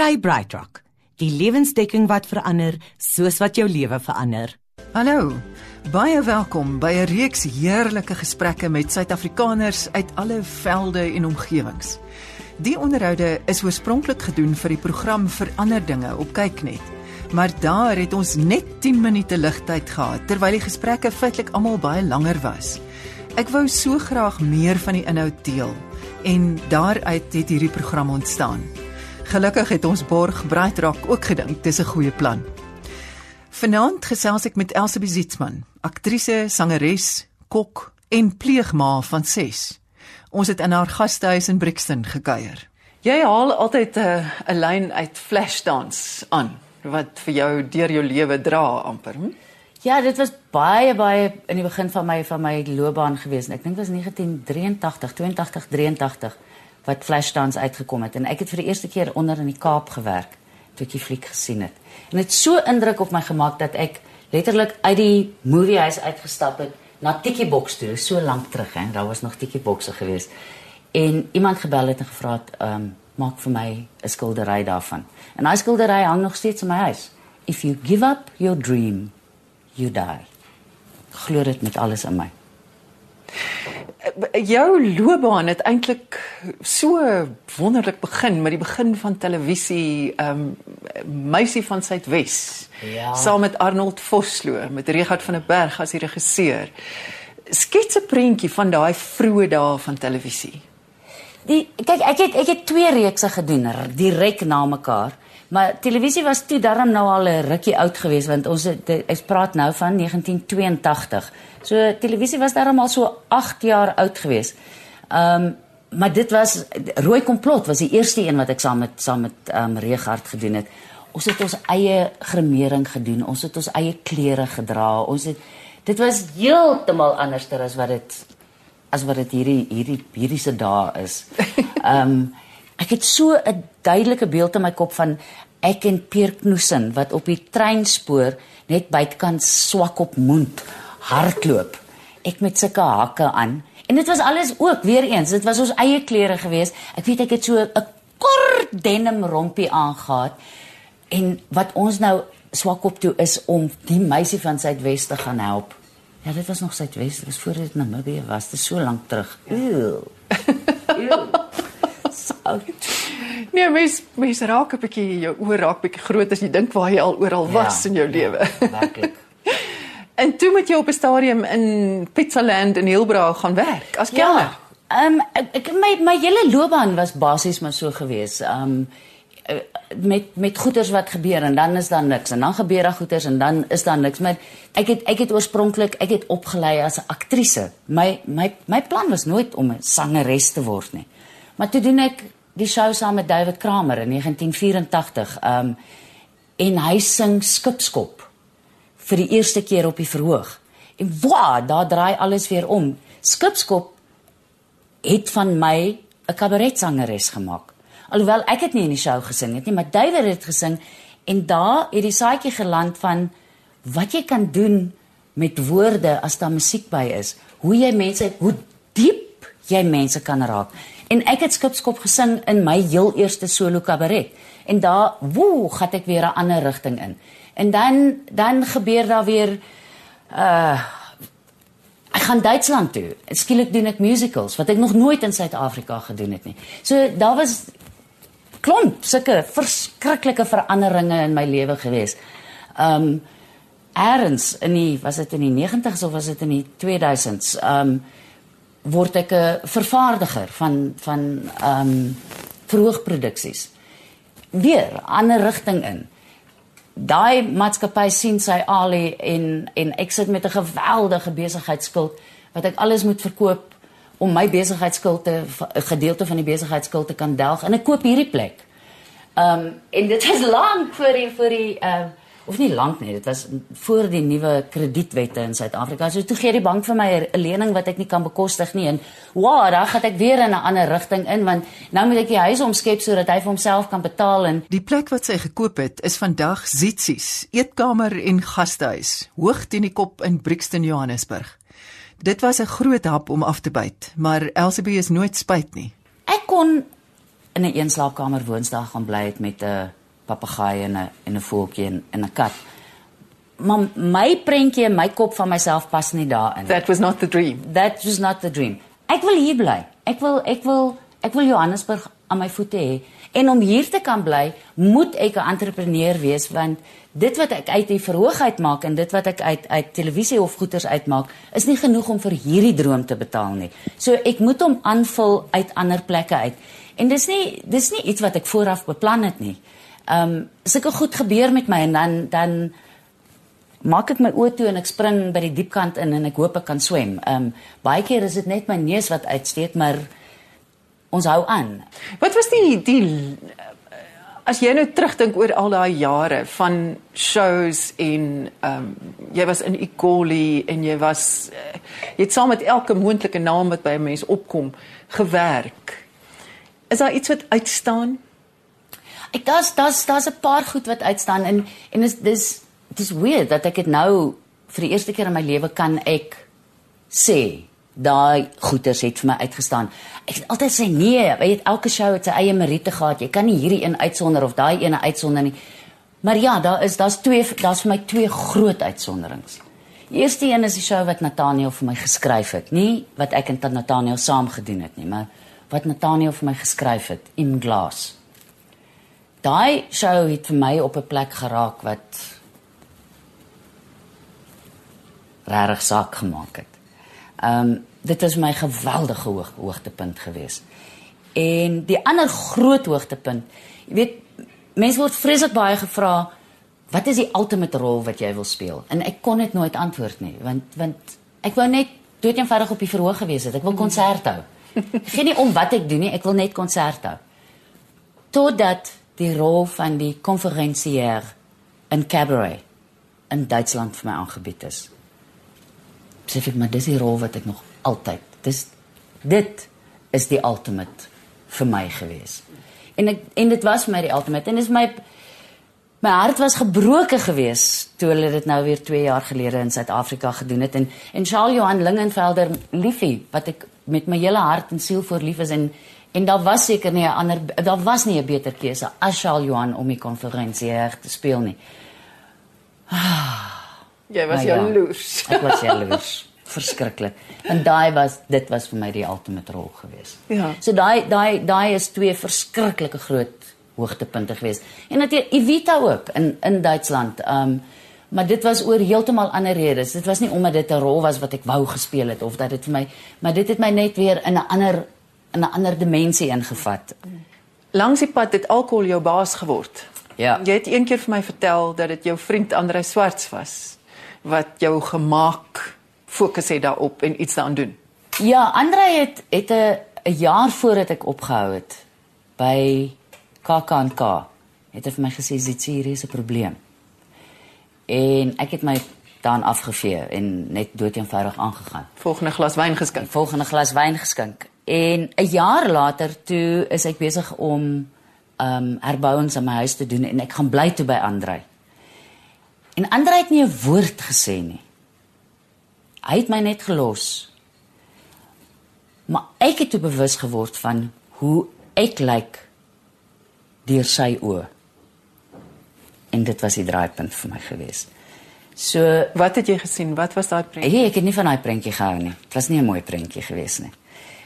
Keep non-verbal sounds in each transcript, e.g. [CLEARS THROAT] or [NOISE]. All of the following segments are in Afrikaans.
kry BrightRock, die lewensdekking wat verander soos wat jou lewe verander. Hallo. Baie welkom by 'n reeks heerlike gesprekke met Suid-Afrikaners uit alle velde en omgewings. Die onderhoude is oorspronklik gedoen vir die program Verander dinge op Kyknet. Maar daar het ons net 10 minute ligtyd gehad terwyl die gesprekke feitelik almal baie langer was. Ek wou so graag meer van die inhoud deel en daaruit het hierdie program ontstaan. Gelukkig het ons borg Braitrock ook gedink dis 'n goeie plan. Vanaand gesels ek met Elsabie Zietsman, aktrise, sangeres, kok en pleegma van 6. Ons het in haar gastehuis in Brixton gekuier. Jy haal altyd 'n uh, 'n lyn uit Flashdance aan wat vir jou deur jou lewe dra amper. Hm? Ja, dit was baie baie in die begin van my van my loopbaan gewees. Ek dink dit was 1983, 82, 83 wat Flashdance uitgekom het en ek het vir die eerste keer onder in die Kaap gewerk toe ek die fliek gesien het. En dit het so indruk op my gemaak dat ek letterlik uit die moviehuis uitgestap het na Tiki Box toe, so lank terug hè. Daar was nog Tiki Boxe gewees. En iemand gebel het en gevra het, ehm, um, maak vir my 'n skildery daarvan. En daai skildery hang nog steeds in my huis. If you give up your dream, you die. Glo dit met alles in my. Jou loopbaan het eintlik so wonderlik begin met die begin van televisie, ehm um, Meisie van Suidwes. Ja. Saam met Arnold Vosloo met Regard van der Berg as die regisseur. Skets 'n prentjie van daai vroeë dae van televisie. Die kyk ek het ek het twee reekse gedoen direk na mekaar. Maar televisie was toe darm nou al 'n rukkie oud geweest want ons ek praat nou van 1982. So televisie was darm al so 8 jaar oud geweest. Ehm um, maar dit was Rooi Komplot was die eerste een wat ek saam met saam met um, Regard gedoen het. Ons het ons eie gremering gedoen. Ons het ons eie klere gedra. Ons het dit was heeltemal anderster as wat dit as wat dit hierdie hierdie hierdie se dae is. [LAUGHS] Ehm um, Ek het so 'n duidelike beeld in my kop van ek en Pierre Knoesen wat op die treinspoor net buitekant swak op mond hardloop. Ek met sulke hakke aan. En dit was alles ook weer eens, dit was ons eie klere geweest. Ek weet ek het so 'n kort denim rompie aangetree en wat ons nou swak op toe is om die meisie van Suidwes te gaan help. Ja, dit was nog Suidwes, dit was voor dit Namibië was, dit is so lank terug. Ew. [LAUGHS] Ew oud. Nee, mens mens raak 'n bietjie jou oë raak bietjie groot as jy dink waar jy al oral ja, was ja, in jou ja, lewe. Werklik. En toe moet jy op 'n stadium in Pizzaland in Hilbra gaan werk as kelner. Ja. Ehm um, ek my my hele loopbaan was basies maar so gewees. Ehm um, met met goeters wat gebeur en dan is daar niks en dan gebeur daar goeters en dan is daar niks maar ek het ek het oorspronklik ek het opgelei as 'n aktrise my my my plan was nooit om 'n sangeres te word nie maar toe doen ek die show saam met David Kramer in 1984. Um en hy sing Skipskop vir die eerste keer op die verhoog. En wa, daar draai alles weer om. Skipskop het van my 'n kabaretsangeres gemaak. Alhoewel ek dit nie in die show gesing het nie, maar David het gesing en daar het die saadjie geland van wat jy kan doen met woorde as daar musiek by is. Hoe jy mense, hoe diep jy mense kan raak. En ek het skipskop gesing in my heel eerste solo kabaret. En daar, woe, gaan ek weer 'n ander rigting in. En dan dan gebeur daar weer uh ek gaan Duitsland toe. Skielik doen ek musicals wat ek nog nooit in Suid-Afrika gedoen het nie. So daar was klomp sulke verskriklike veranderinge in my lewe gewees. Um Eerens in die was dit in die 90s of was dit in die 2000s? Um word ek 'n vervaardiger van van um, vroegproduksies. Weer ander rigting in. Daai maatskappy sien sy Ali en en ek sit met 'n geweldige besigheidskuld wat ek alles moet verkoop om my besigheidskuld te 'n gedeelte van die besigheidskuld te kan delg en ek koop hierdie plek. Ehm um, en dit is lank vir die vir die ehm uh, of nie lank nie, dit was voor die nuwe kredietwette in Suid-Afrika. So toe gee die bank vir my 'n lening wat ek nie kan bekostig nie en wow, dan gaan ek weer in 'n ander rigting in want nou moet ek die huis omskep sodat hy vir homself kan betaal en die plek wat sy gekoop het is vandag Zitsi's eetkamer en gastehuis hoog teen die kop in Brixton Johannesburg. Dit was 'n groot hap om af te byt, maar Elsabie is nooit spyt nie. Ek kon in 'n een slaapkamer woonstel gaan bly het met 'n papegaai en 'n en 'n voeltjie en, en 'n kat. Maar my prentjie in my kop van myself pas nie daarin. That was not the dream. That was not the dream. Ek wil hier bly. Ek wil ek wil ek wil Johannesburg aan my voete hê. En om hier te kan bly, moet ek 'n entrepreneur wees want dit wat ek uit die verhoog uitmaak en dit wat ek uit uit televisie of goeders uitmaak, is nie genoeg om vir hierdie droom te betaal nie. So ek moet hom aanvul uit ander plekke uit. En dis nie dis nie iets wat ek vooraf beplan het nie. Ehm um, sulke goed gebeur met my en dan dan maak ek my oë toe en ek spring by die diepkant in en ek hoop ek kan swem. Ehm um, baie keer is dit net my neus wat uitsteek, maar ons hou aan. Wat was die die as jy nou terugdink oor al daai jare van shows en ehm um, jy was in Ikoli en jy was uh, jy het saam met elke moontlike naam wat by 'n mens opkom gewerk. Is daar iets wat uitstaan? Ek daar's daar's daar's 'n paar goed wat uitstaan en en is dis dis weird dat ek dit nou vir die eerste keer in my lewe kan ek sê daai goeters het vir my uitgestaan. Ek het altyd sê nee, weet elke show het sy eie meriete gehad. Jy kan nie hierdie een uitsonder of daai een uitsonder nie. Maar ja, daar is daar's twee daar's vir my twee groot uitsonderings. Die eerste een is die show wat Nathaniel vir my geskryf het, nie wat ek en Nathaniel saam gedoen het nie, maar wat Nathaniel vir my geskryf het in Glass. Daai show het vir my op 'n plek geraak wat regtig saak gemaak het. Ehm um, dit was my geweldige hoog, hoogtepunt geweest. En die ander groot hoogtepunt, jy weet, mense word vreeslik baie gevra wat is die ultimate rol wat jy wil speel? En ek kon dit nooit antwoord nie, want want ek wou net dood eenvoudig op die verhoog gewees het. Ek wil konsert hou. Geen nie om wat ek doen nie, ek wil net konsert hou. Totdat die rol van die konferensier in Cabaret in Duitsland vir my aangebied is. Sê ek maar dis die rol wat ek nog altyd. Dis dit is die ultimate vir my gewees. En ek en dit was vir my die ultimate en dis my my hart was gebroke gewees toe hulle dit nou weer 2 jaar gelede in Suid-Afrika gedoen het en en Charles Johan Lingenvelder liefie wat ek met my hele hart en siel voor lief is en en daar was seker nie 'n ander daar was nie 'n beter keuse as Charles Johan om die konferensie reg te speel nie. Jy was Nou ja. jaloers. Ek was jaloers. Verskriklik. En daai was dit was vir my die ultimate rol geweest. Ja. So daai daai daai is twee verskriklike groot hoogtepunte geweest. En natuurlik Evita ook in in Duitsland. Um maar dit was oor heeltemal ander redes. Dit was nie omdat dit 'n rol was wat ek wou gespeel het of dat dit vir my maar dit het my net weer in 'n ander in 'n ander dimensie ingevat. Langs die pad het alkohol jou baas geword. Ja. Jy het een keer vir my vertel dat dit jou vriend Andre Swarts was wat jou gemaak fokus het daarop en iets daaraan doen. Ja, Andre het het 'n jaar voordat ek opgehou het by KAKNK het hy vir my gesê Zitsie hier is 'n probleem. En ek het my dan afgevee en net dood eenvoudig aangegaan. Volgende glas wyn geskink. Volgende glas wyn geskink. En 'n jaar later toe is ek besig om ehm um, herbouings aan my huis te doen en ek gaan bly toe by Andre. En Andre het nie 'n woord gesê nie. Hy het my net gelos. Maar ek het toe bewus geword van hoe ek lyk deur sy oë. En dit was die draaipunt vir my gewees. So Wat het jy gesien? Wat was daai prent? Hey, ek het nie van daai prentjie gehou nie. Dit was nie 'n mooi prentjie gewees nie.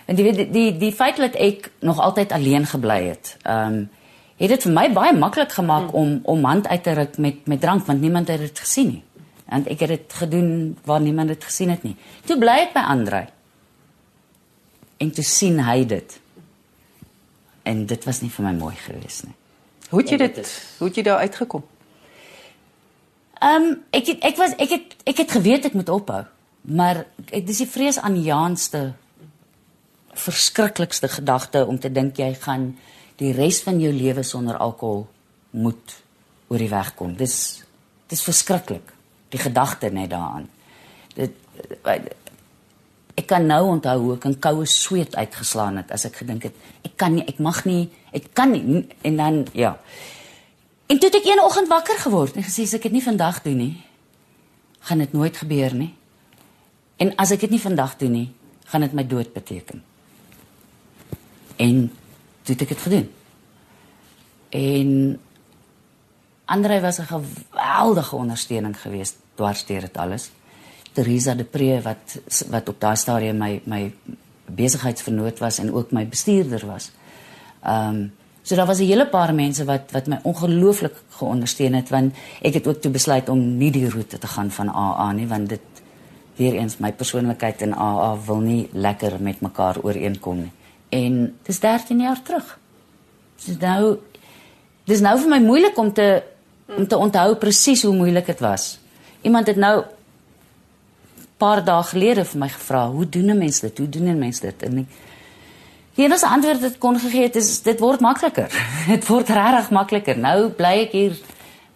Want jy weet die die, die feit dat ek nog altyd alleen gebly het, ehm um, het dit vir my baie maklik gemaak hmm. om om hand uit te ruk met met drank want niemand het dit gesien nie. Want ek het dit gedoen waar niemand dit gesien het nie. Toe bly ek by Andre. En toe sien hy dit. En dit was nie vir my mooi gewees nie. Hoe het jy Ja, dit hoe het jy daar uitgekom? Ehm um, ek het, ek was ek het ek het geweet ek moet ophou. Maar ek dis die vreesaanjaendste verskriklikste gedagte om te dink jy gaan die res van jou lewe sonder alkohol moet oor die weg kom. Dis dis verskriklik. Die gedagte net daaraan. Dit ek kan nou onthou hoe ek 'n koue sweet uitgeslaan het as ek gedink het ek kan nie ek mag nie ek kan nie en dan ja En toe het ek een oggend wakker geword en gesê as ek dit nie vandag doen nie, gaan dit nooit gebeur nie. En as ek dit nie vandag doen nie, gaan dit my dood beteken. En toe het ek dit gedoen. En Andre was 'n geweldige ondersteuning geweest dwars deur dit alles. Teresa de Pre wat wat op daai stadium my my besigheidsvernoot was en ook my bestuurder was. Ehm um, so daar was 'n hele paar mense wat wat my ongelooflik geondersteun het want ek het ook toe besluit om nie die roete te gaan van AA nie want dit weer eens my persoonlikheid en AA wil nie lekker met mekaar ooreenkom nie. En dis 13 jaar terug. Dis nou dis nou vir my moeilik om te om te onthou presies hoe moeilik dit was. Iemand het nou paar dae gelede vir my gevra, "Hoe doen 'n mens dit? Hoe doen 'n mens dit?" En ek Die enigste antwoord wat kon gegee het is dit word makliker. [LAUGHS] Dit word regtig makliker. Nou bly ek hier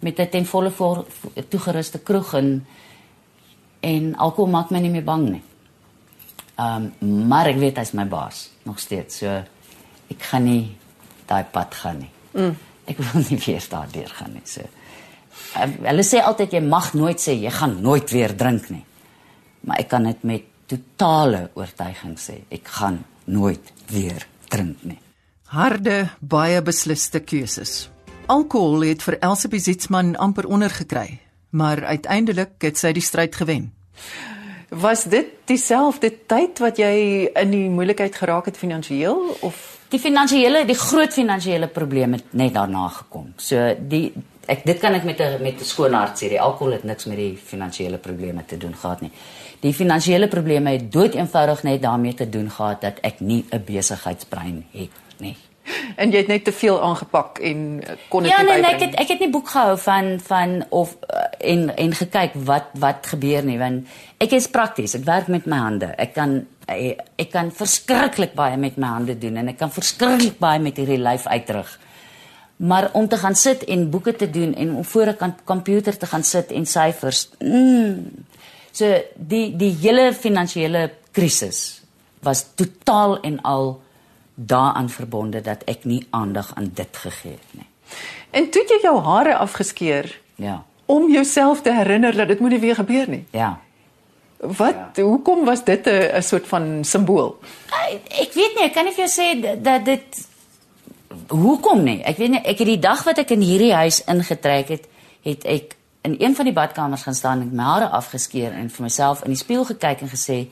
met 'n ten volle voor toegeruste kroeg en en alkohol maak my nie meer bang nie. Ehm um, maar ek weet hy's my baas nog steeds. So ek gaan nie daai pad gaan nie. Mm. Ek wil nie weer daardeur gaan nie. So uh, hulle sê altyd jy mag nooit sê jy gaan nooit weer drink nie. Maar ek kan dit met totale oortuiging sê ek gaan nooit weer drink nie. Harde, baie besliste keuses. Alkohol het vir Elsabie Zietsman amper ondergekry, maar uiteindelik het sy die stryd gewen. Was dit dieselfde tyd wat jy in die moeilikheid geraak het finansiëel of die finansiële die groot finansiële probleme het net daarna gekom. So die ek dit kan ek met 'n met 'n skoon hart sê, die alkohol het niks met die finansiële probleme te doen gehad nie. Die finansiële probleme het dood eenvoudig net daarmee te doen gehad dat ek nie 'n besigheidsbrein het nie. [LAUGHS] En jy het net te veel aangepak en eh, kon dit ja, nie nee, bybring. nee, ek het ek het nie boek gehou van van of uh, en en gekyk wat wat gebeur nie want ek is prakties. Ek werk met my hande. Ek kan ek, ek kan verskriklik baie met my hande doen en ek kan verskriklik baie met hierdie lyf uitrig. Maar om te gaan sit en boeke te doen en om voor 'n komputer te gaan sit en syfers. Mm, so die die hele finansiële krisis was totaal en al daaraan verbonde dat ek nie aandag aan dit gegee het nie. En toe jy jou hare afgeskeer Ja. om jouself te herinner dat dit moenie weer gebeur nie. Ja. Wat ja. hoekom was dit 'n soort van simbool? Ek, weet nie, ek kan nie vir jou sê dat, dit hoekom nie. Ek weet nie, ek het die dag wat ek in hierdie huis ingetrek het, het ek in een van die badkamers gaan staan en my hare afgeskeer en vir myself in die spieël gekyk en gesê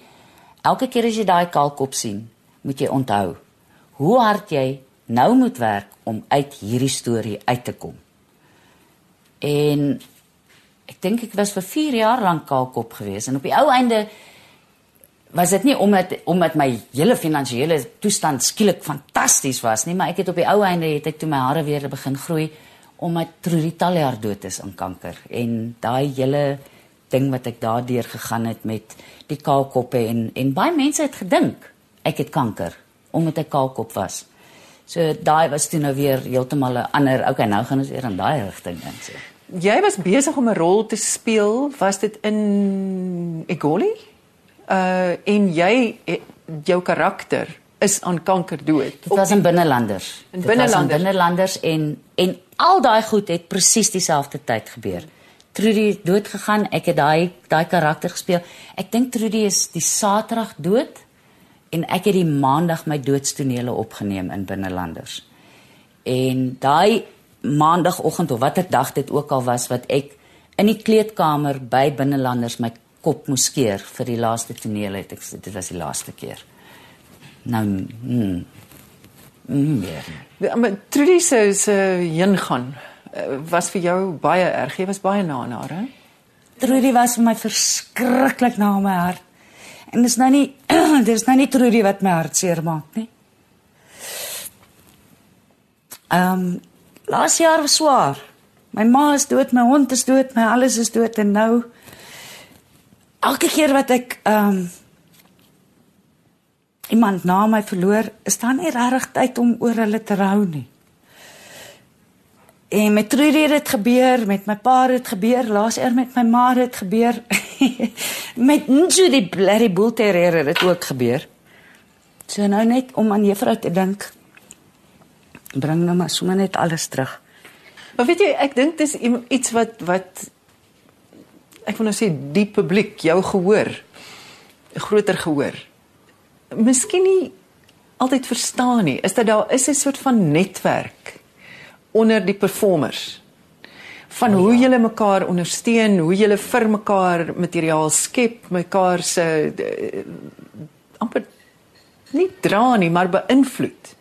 elke keer as jy daai kaalkop sien, moet jy onthou hoe hard jy nou moet werk om uit hierdie storie uit te kom. En ek dink ek was vir 4 jaar lank kaalkop geweest en op die ou einde was dit nie omdat omdat my hele finansiële toestand skielik fantasties was nie, maar ek het op die ou einde het ek toe my hare weer begin groei omdat Trudy Taljaard dood is aan kanker en daai hele ding wat ek daardeur gegaan het met die kaalkoppe en en baie mense het gedink ek het kanker omdat ek kaalkop was. So daai was toe nou weer heeltemal 'n ander, okay, nou gaan ons weer in daai rigting in sê. Jy was besig om 'n rol te speel, was dit in Egoli? Uh en jy eh, jou karakter is aan kanker dood. Dit was in binnelanders. In binnelanders. in binnelanders en en al daai goed het presies dieselfde tyd gebeur. Trudy het dood gegaan, ek het daai daai karakter gespeel. Ek dink Trudy is die Saterdag dood en ek het die Maandag my doodstonele opgeneem in binnelanders. En daai Maandagoggend of watter dag dit ook al was wat ek in die kleedkamer by binnelanders my kop moes skeer vir die laaste toneel het ek dit was die laaste keer. Nou mm, weer. nie. Ja, Maar Trudy se se heen gaan uh, was vir jou baie erg. Jy was baie na aan haar, hè? Trudy was vir my verskriklik na my hart. En dis nou nie [CLEARS THROAT] dis nou nie Trudy wat my hart seer maak nie. Ehm um, laas jaar was swaar. My ma is dood, my hond is dood, my alles is dood en nou elke keer wat ek ehm um, iemand na my verloor, is daar nie regtig tyd om oor hulle te rou nie. En met Trudy het dit gebeur, met my pa het dit gebeur, laas eer met my ma het dit gebeur. [LAUGHS] met Nju die blerry bull terrier het dit ook gebeur. So nou net om aan juffrou te dink. Bring nou maar sommer net alles terug. Maar weet jy, ek dink dis iets wat wat ek wil nou sê die publiek jou gehoor groter gehoor. Miskien nie altyd verstaan nie. Is dat daar is 'n soort van netwerk onder die performers van oh, ja. hoe julle mekaar ondersteun, hoe julle vir mekaar materiaal skep, mekaar se amper nie dra nie, maar beïnvloed.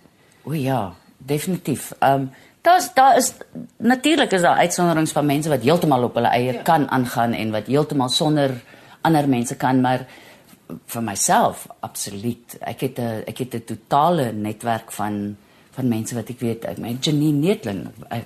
O ja, definitief. Ehm um, daar's daar is natuurlik is daar uitsonderings van mense wat heeltemal op hulle eie ja. kan aangaan en wat heeltemal sonder ander mense kan, maar vir myself absoluut. Ek het 'n ek het 'n totale netwerk van van mense wat ek weet, ek meen Janine Netling. Ek,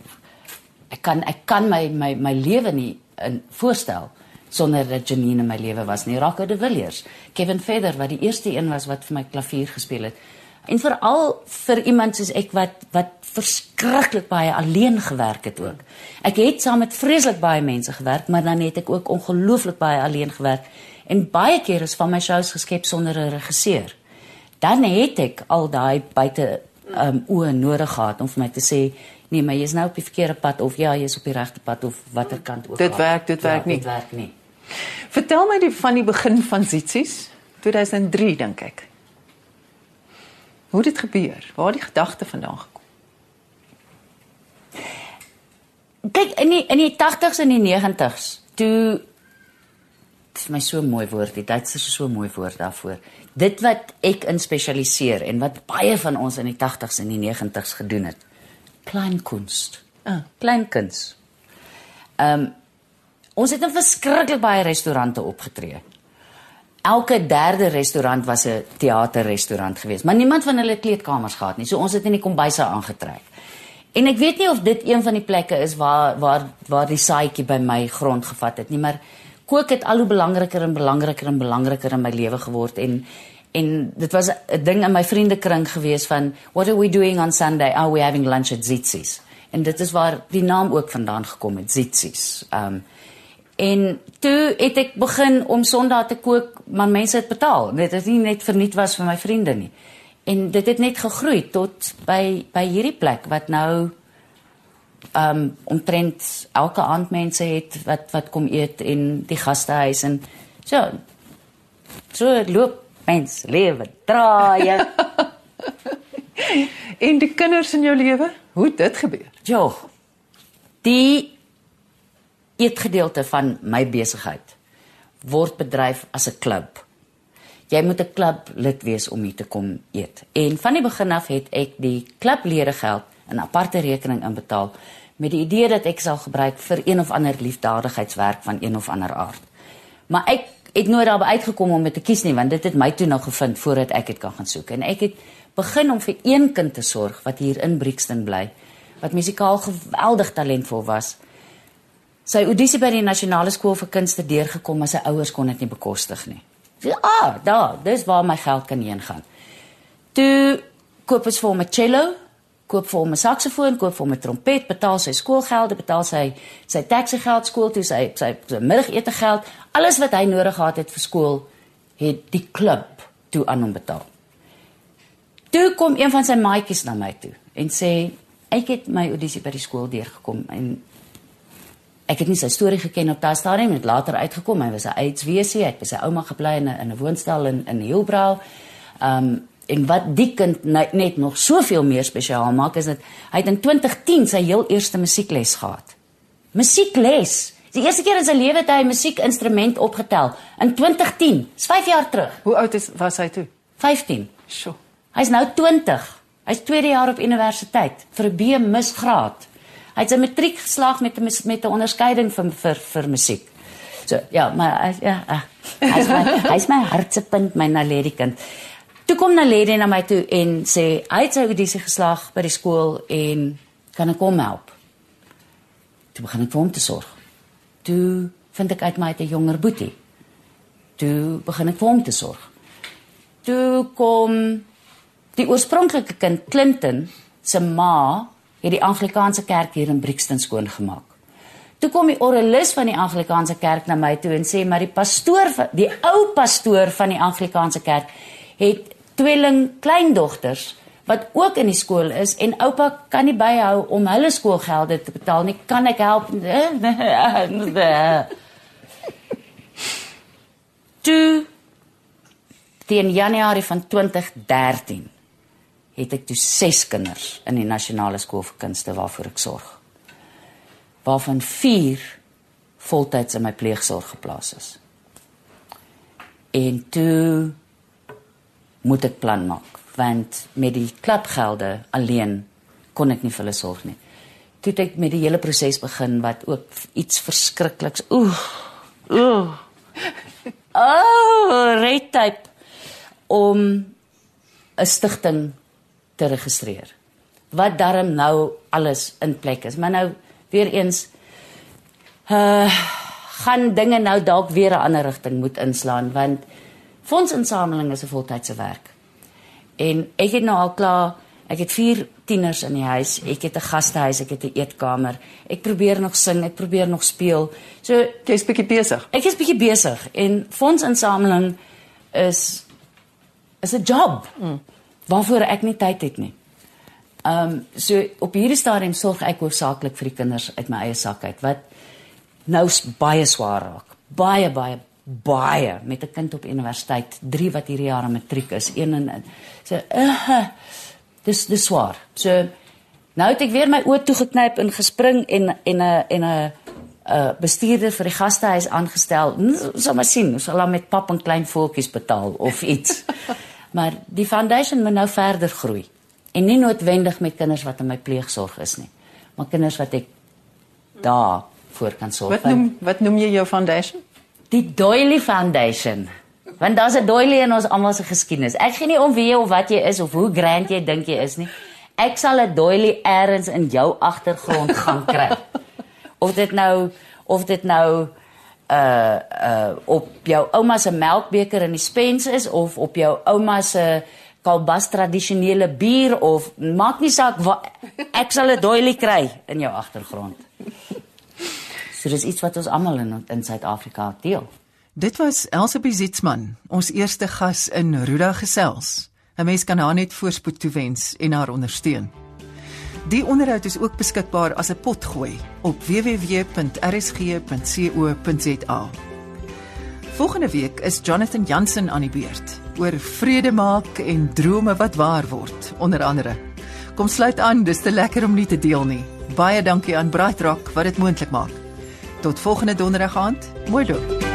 ek kan ek kan my my my lewe nie in voorstel sonder dat Janine in my lewe was nie. Rocco de Villiers, Kevin Feather wat die eerste een was wat vir my klavier gespeel het. En veral vir iemand soos ek wat wat verskriklik baie alleen gewerk het ook. Ek het saam met vreeslik baie mense gewerk, maar dan het ek ook ongelooflik baie alleen gewerk en baie keer is van my shows geskep sonder 'n regisseur. Dan het ek al daai buite um oë nodig gehad om vir my te sê nee, maar jy's nou op die verkeerde pad of ja, jy's op die regte pad of watter kant ook. Dit werk, dit werk ja, nie. Dit werk nie. Vertel my die van die begin van Zitsies 2003 dink ek. Hoe dit gebeur? Waar die gedagte vandaan gekom? Kyk in die in die 80s en die 90s, toe is my so mooi woord, die Duitsers is so mooi woord daarvoor. Dit wat ek in spesialiseer en wat baie van ons in die 80s en die 90s gedoen het. Klein kunst. Ah, klein kuns. Ehm um, ons het in verskriklik baie restaurante opgetree. Elke derde restaurant was 'n teaterrestaurant geweest, maar niemand van hulle kleedkamers gehad nie. So ons het in die kombuise aangetrek. En ek weet nie of dit een van die plekke is waar waar waar die saaitjie by my grond gevat het nie, maar kook het al hoe belangriker en belangriker en belangriker in my lewe geword en en dit was 'n ding in my vriendekring gewees van what are we doing on Sunday? Are we having lunch at Zitsi's? En dit is waar die naam ook vandaan gekom het, Zitsi's. Um en toe het ek begin om Sondag te kook, maar mense het betaal. Dit is nie net verniet was vir my vriende nie. En dit het net gegroei tot by by hierdie plek wat nou um omtrent elke aand mense het wat wat kom eet in die gastehuis en so so loop mens lewe draai. [LAUGHS] en die kinders in jou lewe, hoe het dit gebeur? Jo. Die eetgedeelte van my besigheid word bedryf as 'n klub. Jy moet 'n klub lid wees om hier te kom eet. En van die begin af het ek die klublede geld in 'n aparte rekening inbetaal met die idee dat ek sal gebruik vir een of ander liefdadigheidswerk van een of ander aard. Maar ek het nooit daarby uitgekom om dit te kies nie want dit het my toe nog gevind voordat ek dit kan gaan soek en ek het begin om vir een kind te sorg wat hier in Brixton bly wat musikaal geweldig talentvol was. Sy audisie by die nasionale skool vir kunste deurgekom maar sy ouers kon dit nie bekostig nie. Ja, ah, daar, dis waar my geld kan heen gaan. Toe koop ons vir hom 'n cello, koop vir hom 'n saksofoon, koop vir hom 'n trompet, betaal sy skoolgelde, betaal sy sy taxi geld skool toe, sy sy, sy middagete geld, alles wat hy nodig gehad het vir skool, het die klub toe aan hom betaal. Toe kom een van sy maatjies na my toe en sê ek het my audisie by die skool deurgekom en ek het nie sy storie geken op daai stadium het later uitgekom. Hy was 'n aidswesie hy het by sy ouma gebly in 'n woonstel in in Hielbrau um en wat die kind net nog soveel meer spesiaal maak is dat hy het in 2010 sy heel eerste musiekles gehad. Musiekles. Die eerste keer in sy lewe het hy 'n musiekinstrument opgetel. In 2010 is 5 jaar terug. Hoe oud is was hy toe? 15 sjoe. Hy's nou 20 hy's tweede jaar op universiteit. Vir 'n B misgraad Hy het sy matriek geslaag met 'n met 'n onderskeiding vir vir vir musiek. So ja, maar ja, ah, hy's my [LAUGHS] hy's my hartsepunt, my Naledi kind. Toe kom Naledi na my toe en sê hy het sy audisie geslaag by die skool en kan ek hom help? Toe begin ek vir hom te sorg. Toe vind ek uit my te jonger boetie. Toe begin ek vir hom te sorg. Toe kom die oorspronklike kind Clinton se ma het die Anglikaanse kerk hier in Brixton skoon gemaak. Toe kom die orgelis van die Anglikaanse kerk na my toe en sê maar die pastoor die ou pastoor van die Anglikaanse kerk het tweeling kleindogters wat ook in die skool is en oupa kan nie byhou om hulle skoolgelde te betaal nie. Kan ek help? [LAUGHS] Toe teen Januarie van 2013 het ek toe 6 kinders in die nasionale skool vir kunste waarvoor ek sorg. Waarvan 4 voltyds in my pleegsorg geplaas is. En toe moet ek plan maak want met die klapgelde alleen kon ek nie vir hulle sorg nie. Toe het ek met die hele proses begin wat ook iets verskrikliks. Oeh. Oeh. [LAUGHS] Oh, red tape om 'n stigting te registreer. Wat darm nou alles in plek is. Maar nou weer eens uh gaan dinge nou dalk weer 'n ander rigting moet inslaan want fondsinsameling is 'n voltydse werk. En ek het nou al klaar, ek het 4 tieners in die huis. Ek het 'n gastehuis, ek het 'n eetkamer. Ek probeer nog sing, ek probeer nog speel. So Jy's bietjie besig. ek is bietjie besig en fondsinsameling is is 'n job mm. waarvoor ek nie tyd het nie. Ehm um, so op hierdie stadium sorg ek hoofsaaklik vir die kinders uit my eie sak uit wat nou baie swaar raak. Baie baie baie met 'n kind op universiteit, 3 wat hierdie jaar matriek is, een in so uh, dis dis swaar. So nou het ek weer my oë toegeknyp en gespring en en 'n en 'n 'n bestuurder vir die gastehuis aangestel. Ons sal maar sien, ons sal hom met pap en klein voeltjies betaal of iets. [LAUGHS] maar die foundation moet nou verder groei. En nie noodwendig met kinders wat in my pleegsorg is nie, maar kinders wat ek daar voor kan sorg. Wat noem wat noem jy jou foundation? Die Doily Foundation. Want daar's 'n Doily in ons almal se geskiedenis. Ek gee nie om wie jy of wat jy is of hoe grand jy dink jy is nie. Ek sal 'n Doily eers in jou agtergrond gaan kry. [LAUGHS] Of dit nou of dit nou uh uh op jou ouma se melkbeker in die spens is of op jou ouma se kalbas tradisionele bier of maak nie saak wat ek sal 'n Doily kry in jou agtergrond. [LAUGHS] So dis iets wat ons almal in in Suid-Afrika deel. Dit was Elsabie Zietsman, ons eerste gas in Ruda gesels. 'n Mens kan haar net voorspoed toewens en haar ondersteun. Die onderhoud is ook beskikbaar as 'n potgooi op www.rsg.co.za. Volgende week is Jonathan Jansen aan die beurt oor vrede maak en drome wat waar word, onder andere. Kom sluit aan, dis te lekker om nie te deel nie. Baie dankie aan Bright Rock wat dit moontlik maak. Tot volgende donderdag aand. Mooi loop.